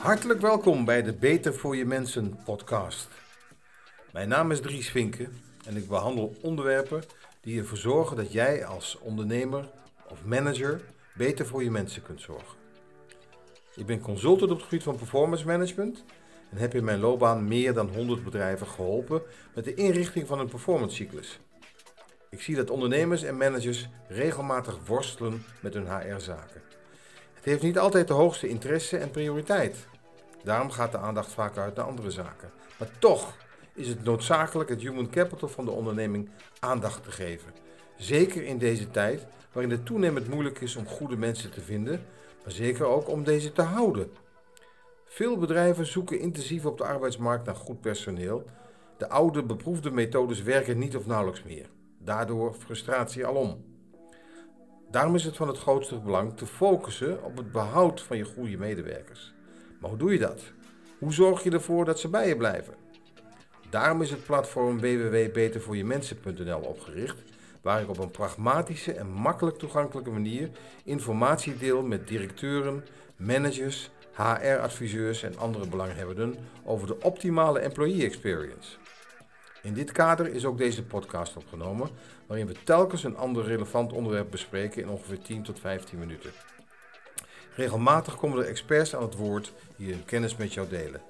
Hartelijk welkom bij de Beter voor je Mensen podcast. Mijn naam is Dries Vinken en ik behandel onderwerpen die ervoor zorgen dat jij als ondernemer of manager beter voor je mensen kunt zorgen. Ik ben consultant op het gebied van performance management en heb in mijn loopbaan meer dan 100 bedrijven geholpen met de inrichting van een performance cyclus. Ik zie dat ondernemers en managers regelmatig worstelen met hun HR-zaken. Het heeft niet altijd de hoogste interesse en prioriteit. Daarom gaat de aandacht vaak uit naar andere zaken. Maar toch is het noodzakelijk het human capital van de onderneming aandacht te geven. Zeker in deze tijd waarin het toenemend moeilijk is om goede mensen te vinden, maar zeker ook om deze te houden. Veel bedrijven zoeken intensief op de arbeidsmarkt naar goed personeel. De oude beproefde methodes werken niet of nauwelijks meer. Daardoor frustratie alom. Daarom is het van het grootste belang te focussen op het behoud van je goede medewerkers. Maar hoe doe je dat? Hoe zorg je ervoor dat ze bij je blijven? Daarom is het platform www.betervoorjemensen.nl opgericht, waar ik op een pragmatische en makkelijk toegankelijke manier informatie deel met directeuren, managers, HR-adviseurs en andere belanghebbenden over de optimale employee experience. In dit kader is ook deze podcast opgenomen, waarin we telkens een ander relevant onderwerp bespreken in ongeveer 10 tot 15 minuten. Regelmatig komen er experts aan het woord die hun kennis met jou delen.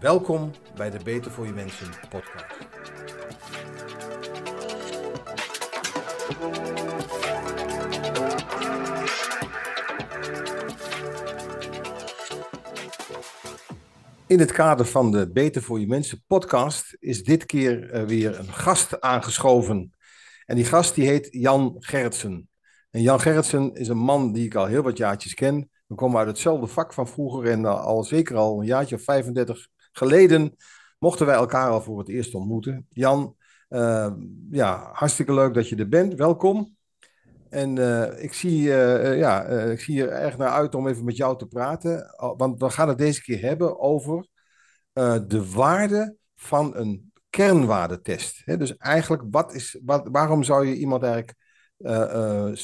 Welkom bij de Beter voor je Mensen podcast. In het kader van de Beter voor je Mensen podcast is dit keer eh, weer een gast aangeschoven. En die gast die heet Jan Gerritsen. En Jan Gerritsen is een man die ik al heel wat jaartjes ken. We komen uit hetzelfde vak van vroeger en al zeker al een jaartje of 35 geleden mochten wij elkaar al voor het eerst ontmoeten. Jan, uh, ja, hartstikke leuk dat je er bent. Welkom. En uh, ik, zie, uh, ja, ik zie er erg naar uit om even met jou te praten. Want we gaan het deze keer hebben over de waarde van een kernwaardetest. He, dus eigenlijk, wat is, wat, waarom zou je iemand eigenlijk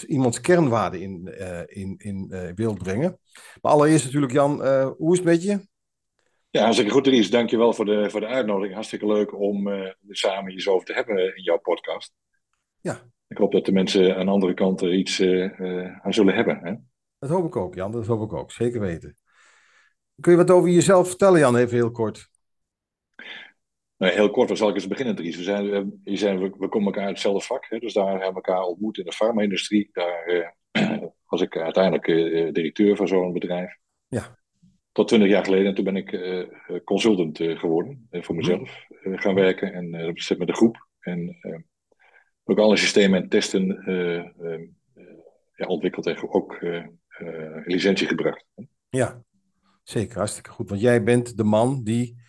iemands kernwaarde in, in, in beeld brengen? Maar allereerst natuurlijk, Jan, hoe is het met je? Ja, hartstikke goed, Ries. Dankjewel voor de, voor de uitnodiging. Hartstikke leuk om uh, samen hier zo over te hebben in jouw podcast. Ja. Ik hoop dat de mensen aan de andere kant er iets uh, aan zullen hebben. Hè? Dat hoop ik ook, Jan. Dat hoop ik ook. Zeker weten. Kun je wat over jezelf vertellen, Jan, even heel kort? Nou, heel kort, waar zal ik eens beginnen, Dries? We, zijn, we, zijn, we, we komen elkaar uit hetzelfde vak. Hè? Dus daar hebben we elkaar ontmoet in de farma-industrie. Daar was ik uiteindelijk directeur van zo'n bedrijf. Ja tot twintig jaar geleden. En toen ben ik uh, consultant geworden voor mezelf gaan werken. En dat zit met een groep. En ook alle systemen en testen ja, ontwikkeld en ook licentie gebracht. Ja, zeker. Hartstikke goed. Want jij bent de man die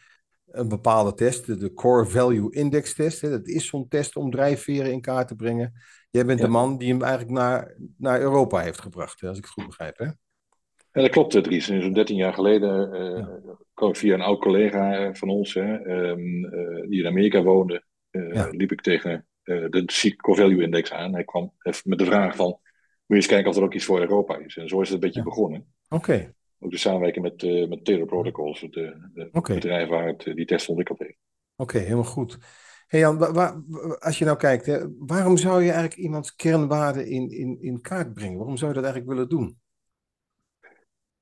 een bepaalde test, de Core Value Index test, hè, dat is zo'n test om drijfveren in kaart te brengen. Jij bent de man die hem eigenlijk naar, naar Europa heeft gebracht, hè, als ik het goed begrijp. Hè? Ja, dat klopt, Dries. Zo'n 13 jaar geleden uh, kwam via een oud collega eh, van ons, hè, um, uh, die in Amerika woonde, uh, liep ik tegen de Core Value Index aan. Hij kwam met de vraag van, moet je eens kijken of er ook iets voor Europa is. En zo is het een beetje ja. begonnen. Oké. Okay. Ook de samenwerking met, met Taylor Protocols, het okay. bedrijf waar het die test ontwikkeld heeft. Oké, okay, helemaal goed. Hey Jan, waar, waar, als je nou kijkt, hè, waarom zou je eigenlijk iemands kernwaarden in, in, in kaart brengen? Waarom zou je dat eigenlijk willen doen?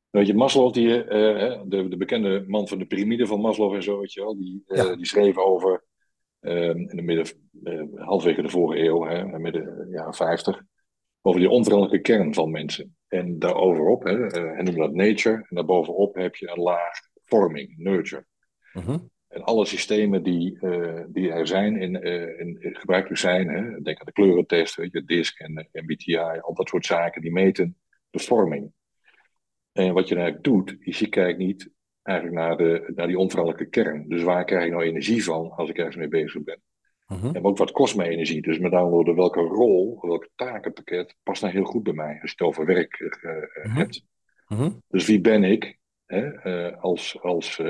Weet je, Maslow, die, uh, de, de, bekende man van de piramide van Maslow en zo, weet je wel, die, uh, ja. die schreef over, uh, in de midden, halfwege de vorige eeuw, hè, midden jaren 50, over die onveranderlijke kern van mensen. En daaroverop, hè, hij noemde dat nature, en daarbovenop heb je een laag vorming, nurture. -huh. En alle systemen die, die er zijn, in, in, in gebruikelijk zijn, hè, denk aan de kleurentest, weet je, DISC en MBTI, al dat soort zaken, die meten de vorming. En wat je eigenlijk doet, is je kijkt niet eigenlijk naar, de, naar die onveranderlijke kern. Dus waar krijg ik nou energie van als ik ergens mee bezig ben? Uh-huh. En ook wat kost mij energie? Dus met andere woorden, welke rol, welk takenpakket past nou heel goed bij mij als je het over werk uh, uh-huh. hebt? Uh-huh. Dus wie ben ik hè, uh, als, als,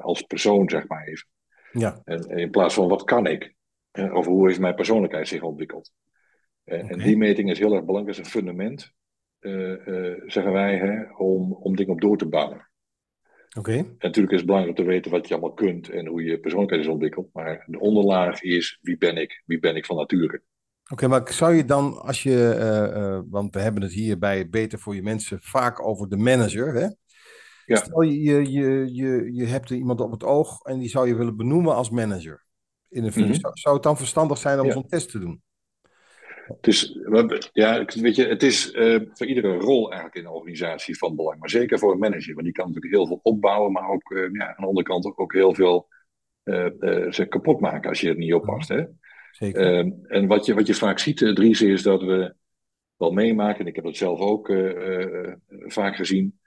als persoon, zeg maar even? Ja. En, en, in plaats van wat kan ik? of hoe heeft mijn persoonlijkheid zich ontwikkeld? Okay. En die meting is heel erg belangrijk, is een fundament zeggen wij, hè, om, om dingen op door te bouwen. Oké. Natuurlijk is het belangrijk om te weten wat je allemaal kunt en hoe je persoonlijkheid is ontwikkeld. Maar de onderlaag is wie ben ik? Wie ben ik van nature? Oké, maar zou je dan, als je, uh, want we hebben het hier bij Beter voor je mensen vaak over de manager, hè? Ja. Stel je, je, je, je, je hebt iemand op het oog en die zou je willen benoemen als manager in een functie. Mhm. Zou het dan verstandig zijn om zo'n test te doen? Dus ja, weet je, het is uh, voor iedere rol eigenlijk in een organisatie van belang. Maar zeker voor een manager, want die kan natuurlijk heel veel opbouwen, maar ook uh, ja, aan de andere kant ook heel veel uh, ze kapot maken als je het niet oppast. Hè? Zeker. Ehm, en wat je, wat je vaak ziet, Dries, is dat we wel meemaken, en ik heb dat zelf ook vaak gezien,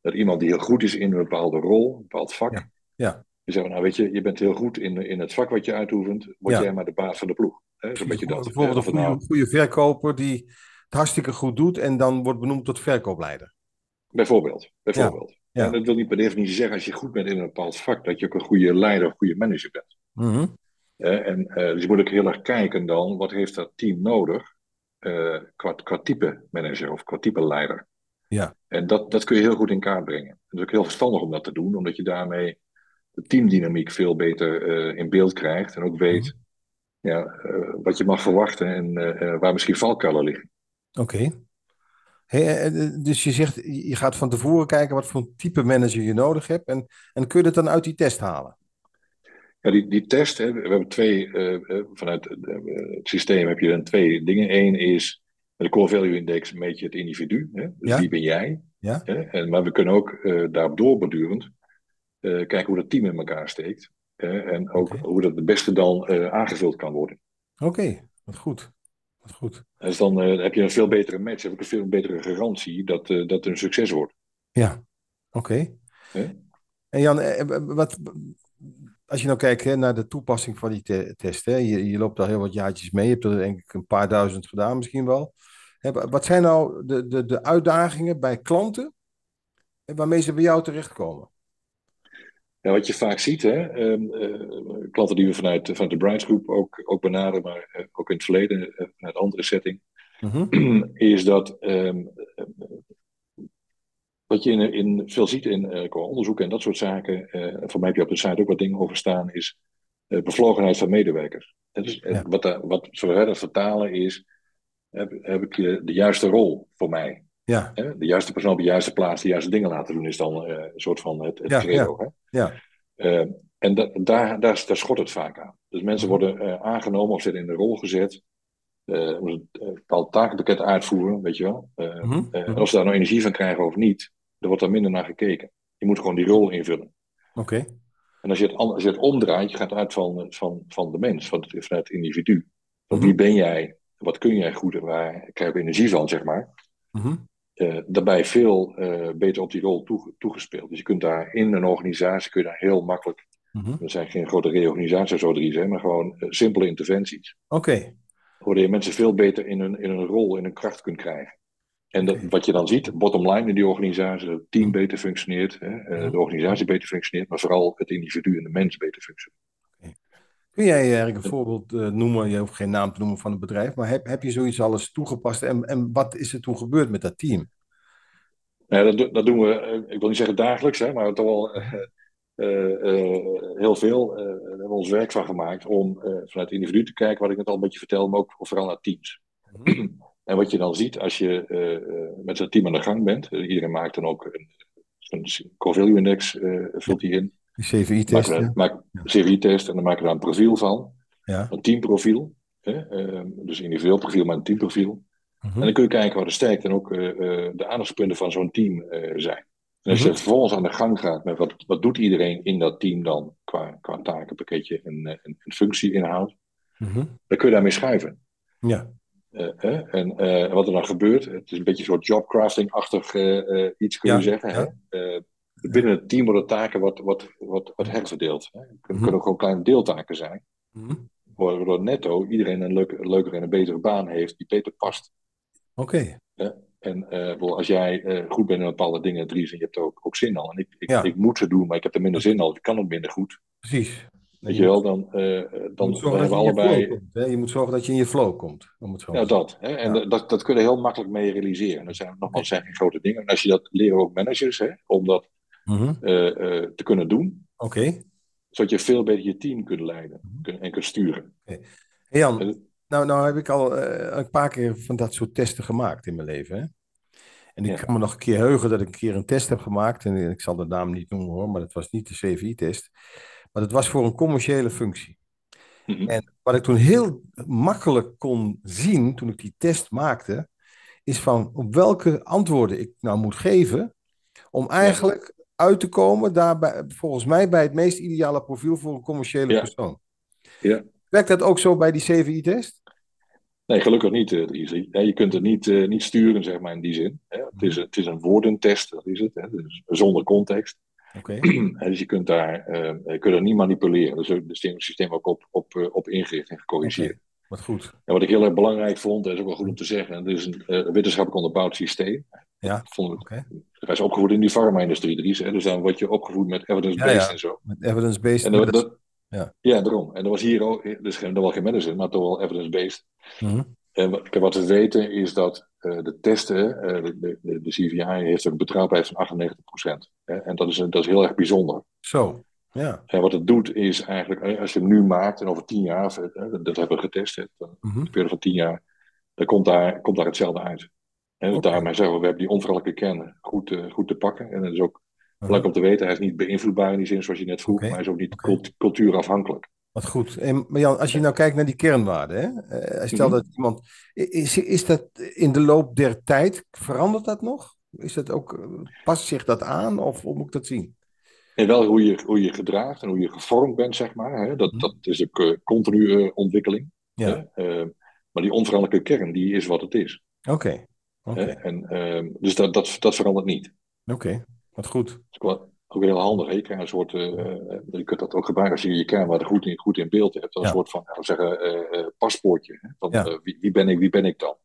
dat iemand die heel goed is in een bepaalde rol, een bepaald vak, ja. ja. Je zegt, nou weet je, je bent heel goed in, in het vak wat je uitoefent, word jij maar de baas van de ploeg. Hè? beetje dat. Bijvoorbeeld een goede, nou... goede verkoper die het hartstikke goed doet en dan wordt benoemd tot verkoopleider. Bijvoorbeeld. bijvoorbeeld. Ja. En dat wil niet per definitie zeggen als je goed bent in een bepaald vak, dat je ook een goede leider of goede manager bent. Mm en, uh, dus je moet ook heel erg kijken dan, wat heeft dat team nodig uh, qua, qua type manager of qua type leider. Ja. En dat, dat kun je heel goed in kaart brengen. Het is ook heel verstandig om dat te doen, omdat je daarmee de teamdynamiek veel beter uh, in beeld krijgt en ook weet mhm ja, uh, wat je mag verwachten en uh, waar misschien valkuilen liggen. Oké. Hey, dus je zegt, je gaat van tevoren kijken wat voor type manager je nodig hebt en, en kun je dat dan uit die test halen? Ja, die, die test, hè, we hebben twee, vanuit het systeem heb je dan twee dingen. Eén is de core value index meet je het individu, hè? dus ja? wie ben jij? Ja? Hè? En, maar we kunnen ook daarop doorbordurend kijken hoe dat team in elkaar steekt en ook hoe dat het beste dan uh, aangevuld kan worden. Oké, wat goed. Wat goed. Dus dan uh, heb je een veel betere match, heb ik een veel betere garantie dat, dat het een succes wordt. Ja, oké. En Jan, wat, als je nou kijkt hè, naar de toepassing van die te test, hè, je, je loopt al heel wat jaartjes mee, je hebt er denk ik een paar duizend gedaan misschien wel. Hè, wat zijn nou de, de, de uitdagingen bij klanten waarmee ze bij jou terechtkomen? Ja, wat je vaak ziet, hè, ehm, eh, klanten die we vanuit, vanuit de Brights Group ook, ook benaderen, maar uh, ook in het verleden uh, vanuit andere setting, mhm. is dat um, wat je in, in, veel ziet in qua onderzoek en dat soort zaken, voor mij heb je op de site ook wat dingen over staan, is bevlogenheid van medewerkers. Dus, wat, wat wij dat vertalen is, heb, heb ik de juiste rol voor mij? Ja. De juiste persoon op de juiste plaats, de juiste dingen laten doen, is dan uh, een soort van het, het ja, credo. Ja. Hè? ja. Uh, en da daar, daar, daar schot het vaak aan. Dus mensen mhm. worden uh, aangenomen of zitten in de rol gezet. een bepaald takenpakket uitvoeren, weet je wel. Mm -hmm. En als ze daar nou energie van krijgen of niet, dan wordt daar minder naar gekeken. Je moet gewoon die rol invullen. Oké. En als je, het, als je het omdraait, je gaat uit van, van, van de mens, van het, van het individu. Van wie mhm. ben jij? Wat kun jij goed en waar krijg je energie van, zeg maar. Mm uh, daarbij veel uh, beter op die rol toegespeeld. Dus je kunt daar in een organisatie kun je daar heel makkelijk. Mm Er zijn geen grote reorganisaties zo drie zijn, maar gewoon uh, simpele interventies. Oké. Okay. Waardoor je mensen veel beter in hun, in hun rol, in hun kracht kunt krijgen. En dat, wat je dan ziet, bottom line in die organisatie, dat het team mhm. beter functioneert, hè, de organisatie beter functioneert, maar vooral het individu en de mens beter functioneert. Kun jij eigenlijk een voorbeeld uh, noemen? Je hoeft geen naam te noemen van het bedrijf, maar heb, heb je zoiets alles toegepast en, en wat is er toen gebeurd met dat team? Ja, dat, dat doen we, eh, ik wil niet zeggen dagelijks, hè, maar toch wel uh, heel veel. we hebben ons werk van gemaakt om vanuit het individu te kijken, wat ik net al een beetje vertelde, maar ook vooral naar teams. Mhm. En wat je dan ziet als je met zo'n team aan de gang bent, iedereen maakt dan ook een, een core value index, vult die in. CVI-test. Maak, CVI-test en dan maken we daar een profiel van. Ja. Een teamprofiel. Hè? Uh, dus individueel profiel, maar een teamprofiel. Mhm. En dan kun je kijken waar de sterkte en ook uh, de aandachtspunten van zo'n team uh, zijn. En als je mhm. vervolgens aan de gang gaat met wat, wat doet iedereen in dat team dan qua, qua takenpakketje en, en, en functieinhoud, mm dan kun je daarmee schuiven. Ja. en wat er dan gebeurt, het is een beetje een soort jobcrafting-achtig iets kun je zeggen. Ja. Hè? Binnen het team worden taken wat, wat, wat, wat herverdeeld. Hè. Het kunnen mhm. ook gewoon kleine deeltaken zijn. Mm Waardoor netto iedereen een leuke, leukere en een betere baan heeft die beter past. Oké. En uh, als jij uh, goed bent in bepaalde dingen, Dries, en je hebt er ook, ook zin al. En ik, ik, ik, moet ze doen, maar ik heb er minder zin al. Ik kan het minder goed. Precies. Weet je wel, dan, uh, dan we hebben allebei... Komt, je moet zorgen dat je in je flow komt. Om het ja, dat. Hè? En ja. dat, dat kun je heel makkelijk mee realiseren. Dat zijn nogmaals zijn geen grote dingen. En als je dat leren ook managers, hè, om dat mhm. te kunnen doen. Oké. Zodat je veel beter je team kunt leiden mhm. en kunt sturen. Okay. Jan, nou, nou heb ik al een paar keer van dat soort testen gemaakt in mijn leven. Hè? En ik kan me nog een keer heugen dat ik een keer een test heb gemaakt. En ik zal de naam niet noemen hoor, maar dat was niet de CVI-test. Maar dat was voor een commerciële functie. Mhm. En wat ik toen heel makkelijk kon zien, toen ik die test maakte, is van op welke antwoorden ik nou moet geven om eigenlijk uit te komen daarbij, volgens mij bij het meest ideale profiel voor een commerciële persoon. Ja. Werkt dat ook zo bij die CVI-test? Nee, gelukkig niet, Easy. je kunt het niet, uh, niet sturen, zeg maar, in die zin. Het, is, het is een woordentest, dat is het. Hè? Dus zonder context. Okay. dus je kunt daar uh, je kunt er niet manipuleren. Dus het systeem ook op, op, op ingericht en gecorrigeerd. Okay. Wat goed. En wat ik heel erg belangrijk vond, en is ook wel goed om te zeggen, het is een wetenschappelijk onderbouwd systeem. Ja, vond ik, okay. Hij is opgevoed in die farma-industrie, dus dan word je opgevoed met evidence-based ja, ja. en zo. Met evidence-based. En dat, ja. ja, daarom. En dat was hier ook, dus geen, wel geen management, maar toch wel evidence-based. Mm En wat we weten is dat uh, de testen, uh, de, de, de, CVI heeft een betrouwbaarheid van 98%. Hè? En dat is, dat is heel erg bijzonder. Zo, ja. En wat het doet is eigenlijk, eh, als je hem nu maakt en over tien jaar, dat hebben we getest, hè, een mm -hmm. periode van tien jaar, dan komt daar, komt daar hetzelfde uit. En okay. daarmee zeggen we, we hebben die onveranderlijke kern goed, uh, goed te pakken. En dat is ook Belangrijk om te weten, hij is niet beïnvloedbaar in die zin zoals je net vroeg, maar hij is ook niet okay. cultuurafhankelijk. Wat goed. En, maar Jan, als je nou kijkt naar die kernwaarden, hè? Uh, stel mm -hmm. dat iemand. Is, is dat in de loop der tijd, verandert dat nog? Is dat ook, past zich dat aan of hoe moet ik dat zien? En wel hoe je, hoe je gedraagt en hoe je gevormd bent, zeg maar. Hè? Dat, mm -hmm. dat is ook uh, continue ontwikkeling. Ja. maar die onveranderlijke kern, die is wat het is. Oké. Okay. Okay. en, dus dat, dat, dat verandert niet. Oké. Wat goed. Dat is ook, ook heel handig. Hè? Je, een soort, uh, je kunt dat ook gebruiken als je je kernwaarde goed in, goed in beeld hebt. Een soort van, nou, zeggen, uh, paspoortje. Hè? Van, ja. wie, wie, ben ik, wie ben ik dan?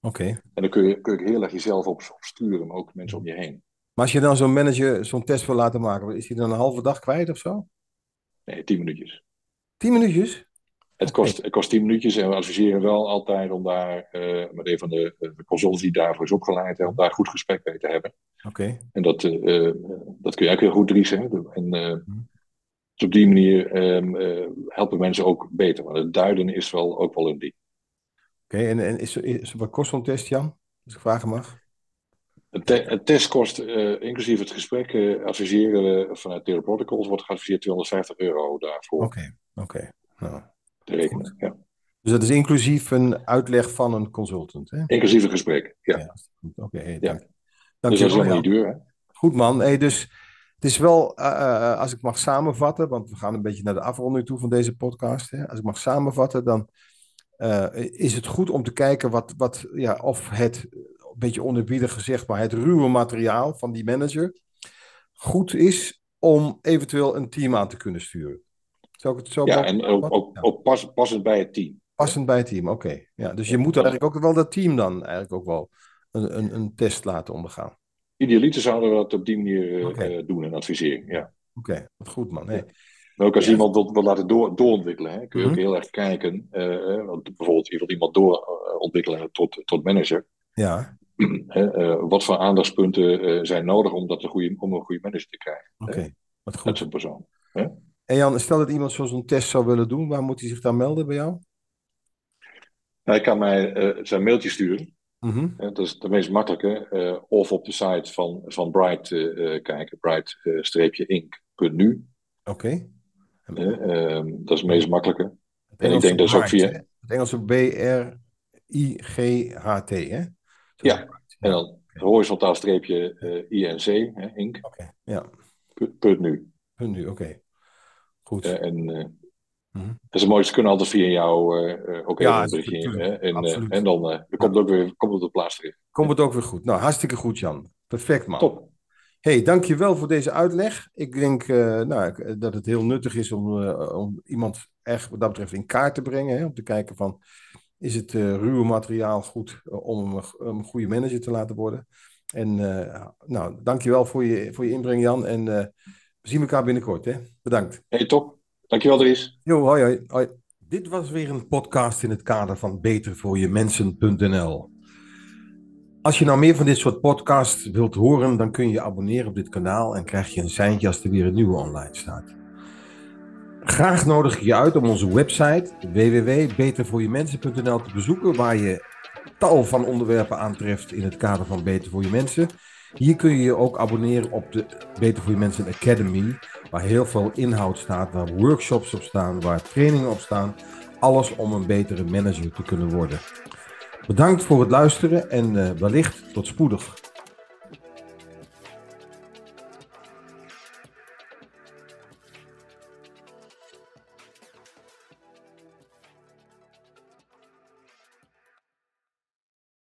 Oké. Okay. En dan kun je, kun je heel erg jezelf op, op sturen, maar ook mensen om je heen. Maar als je dan zo'n manager zo'n test wil laten maken, is hij dan een halve dag kwijt of zo? Nee, tien minuutjes. Tien minuutjes? Het kost, het kost 10 minuutjes en we adviseren wel altijd om daar uh, met een van de, de consultants die daarvoor is opgeleid, om daar goed gesprek mee te hebben. Oké. Okay. En dat, uh, dat kun je ook heel goed leasen. En uh, dus op die manier um, helpen mensen ook beter. Maar het duiden is wel ook wel een ding. Oké, okay, en, en is, is, wat kost zo'n test, Jan? Als ik vragen mag. Een, te, een test kost, inclusief het gesprek, adviseren we vanuit Therapeutics, wordt geadviseerd 250 euro daarvoor. Oké, okay, oké. Nou te rekenen. Ja. Dus dat is inclusief een uitleg van een consultant. Hè? Inclusief een gesprek, ja. ja Oké, okay, ja. dank. Dus dat is helemaal niet duur. Hè? Goed man. Hey, dus het is wel, uh, als ik mag samenvatten, want we gaan een beetje naar de afronding toe van deze podcast. Hè? Als ik mag samenvatten, dan uh, is het goed om te kijken wat, wat, ja, of het, een beetje onerbiedig gezegd, maar het ruwe materiaal van die manager goed is om eventueel een team aan te kunnen sturen. Zou ik het zo ja, en ook, ook, ook pas, passend bij het team. Passend bij het team, oké. Ja, dus je moet eigenlijk ook wel dat team dan eigenlijk ook wel een, een, een test laten ondergaan. Idealiter zouden we dat op die manier okay. uh, doen en adviseren, ja. Oké, okay, wat goed man. Maar ook als ja. iemand wil, wil laten door, doorontwikkelen, hè, kun je mm -hmm. ook heel erg kijken. Uh, bijvoorbeeld, je wilt iemand doorontwikkelen tot, tot manager. Ja. Uh, wat voor aandachtspunten zijn nodig om, dat een goede, om een goede manager te krijgen? Oké, wat goed. Dat is een persoon. Hè? En Jan, stel dat iemand zo'n test zou willen doen, waar moet hij zich dan melden bij jou? Hij kan mij uh, zijn mailtje sturen. Mm -hmm. uh, dat is de meest makkelijke. Uh, of op de site van, van Bright kijken, bright-ink.nu. Oké. Okay. Ehm, dat is het meest makkelijke. En ik denk dat is ook via... Het Engelse B-R-I-G-H-T, hè? Zo ja, en dan horizontaal streepje INC, hè, ink. Oké, okay. ja. Punt nu. Punt nu, oké. Goed. Uh, en uh, mm-hmm. dat is het mooiste, kunnen altijd via jou uh, ook ja, even een berichtje. En, en dan, dan komt, het ook weer, komt het op plaats terecht. Komt het ook weer goed. Nou, hartstikke goed, Jan. Perfect, man. Top. hey, dankjewel voor deze uitleg. Ik denk nou, dat het heel nuttig is om, om iemand echt wat dat betreft in kaart te brengen. Hè, om te kijken van, is het ruwe materiaal goed om een, een, goede manager te laten worden? En nou, dankjewel voor je, voor je inbreng, Jan. En we zien elkaar binnenkort, hè? Bedankt. Hey, top. Dankjewel, Dries. Jo, hoi, hoi, hoi. Dit was weer een podcast in het kader van betervoorjemensen.nl. Als je nou meer van dit soort podcasts wilt horen, dan kun je je abonneren op dit kanaal en krijg je een seintje als er weer een nieuwe online staat. Graag nodig ik je uit om onze website www.betervoorjemensen.nl te bezoeken, waar je tal van onderwerpen aantreft in het kader van Beter voor je Mensen. Hier kun je je ook abonneren op de Beter voor je Mensen Academy, waar heel veel inhoud staat, waar workshops op staan, waar trainingen op staan. Alles om een betere manager te kunnen worden. Bedankt voor het luisteren en uh, wellicht tot spoedig.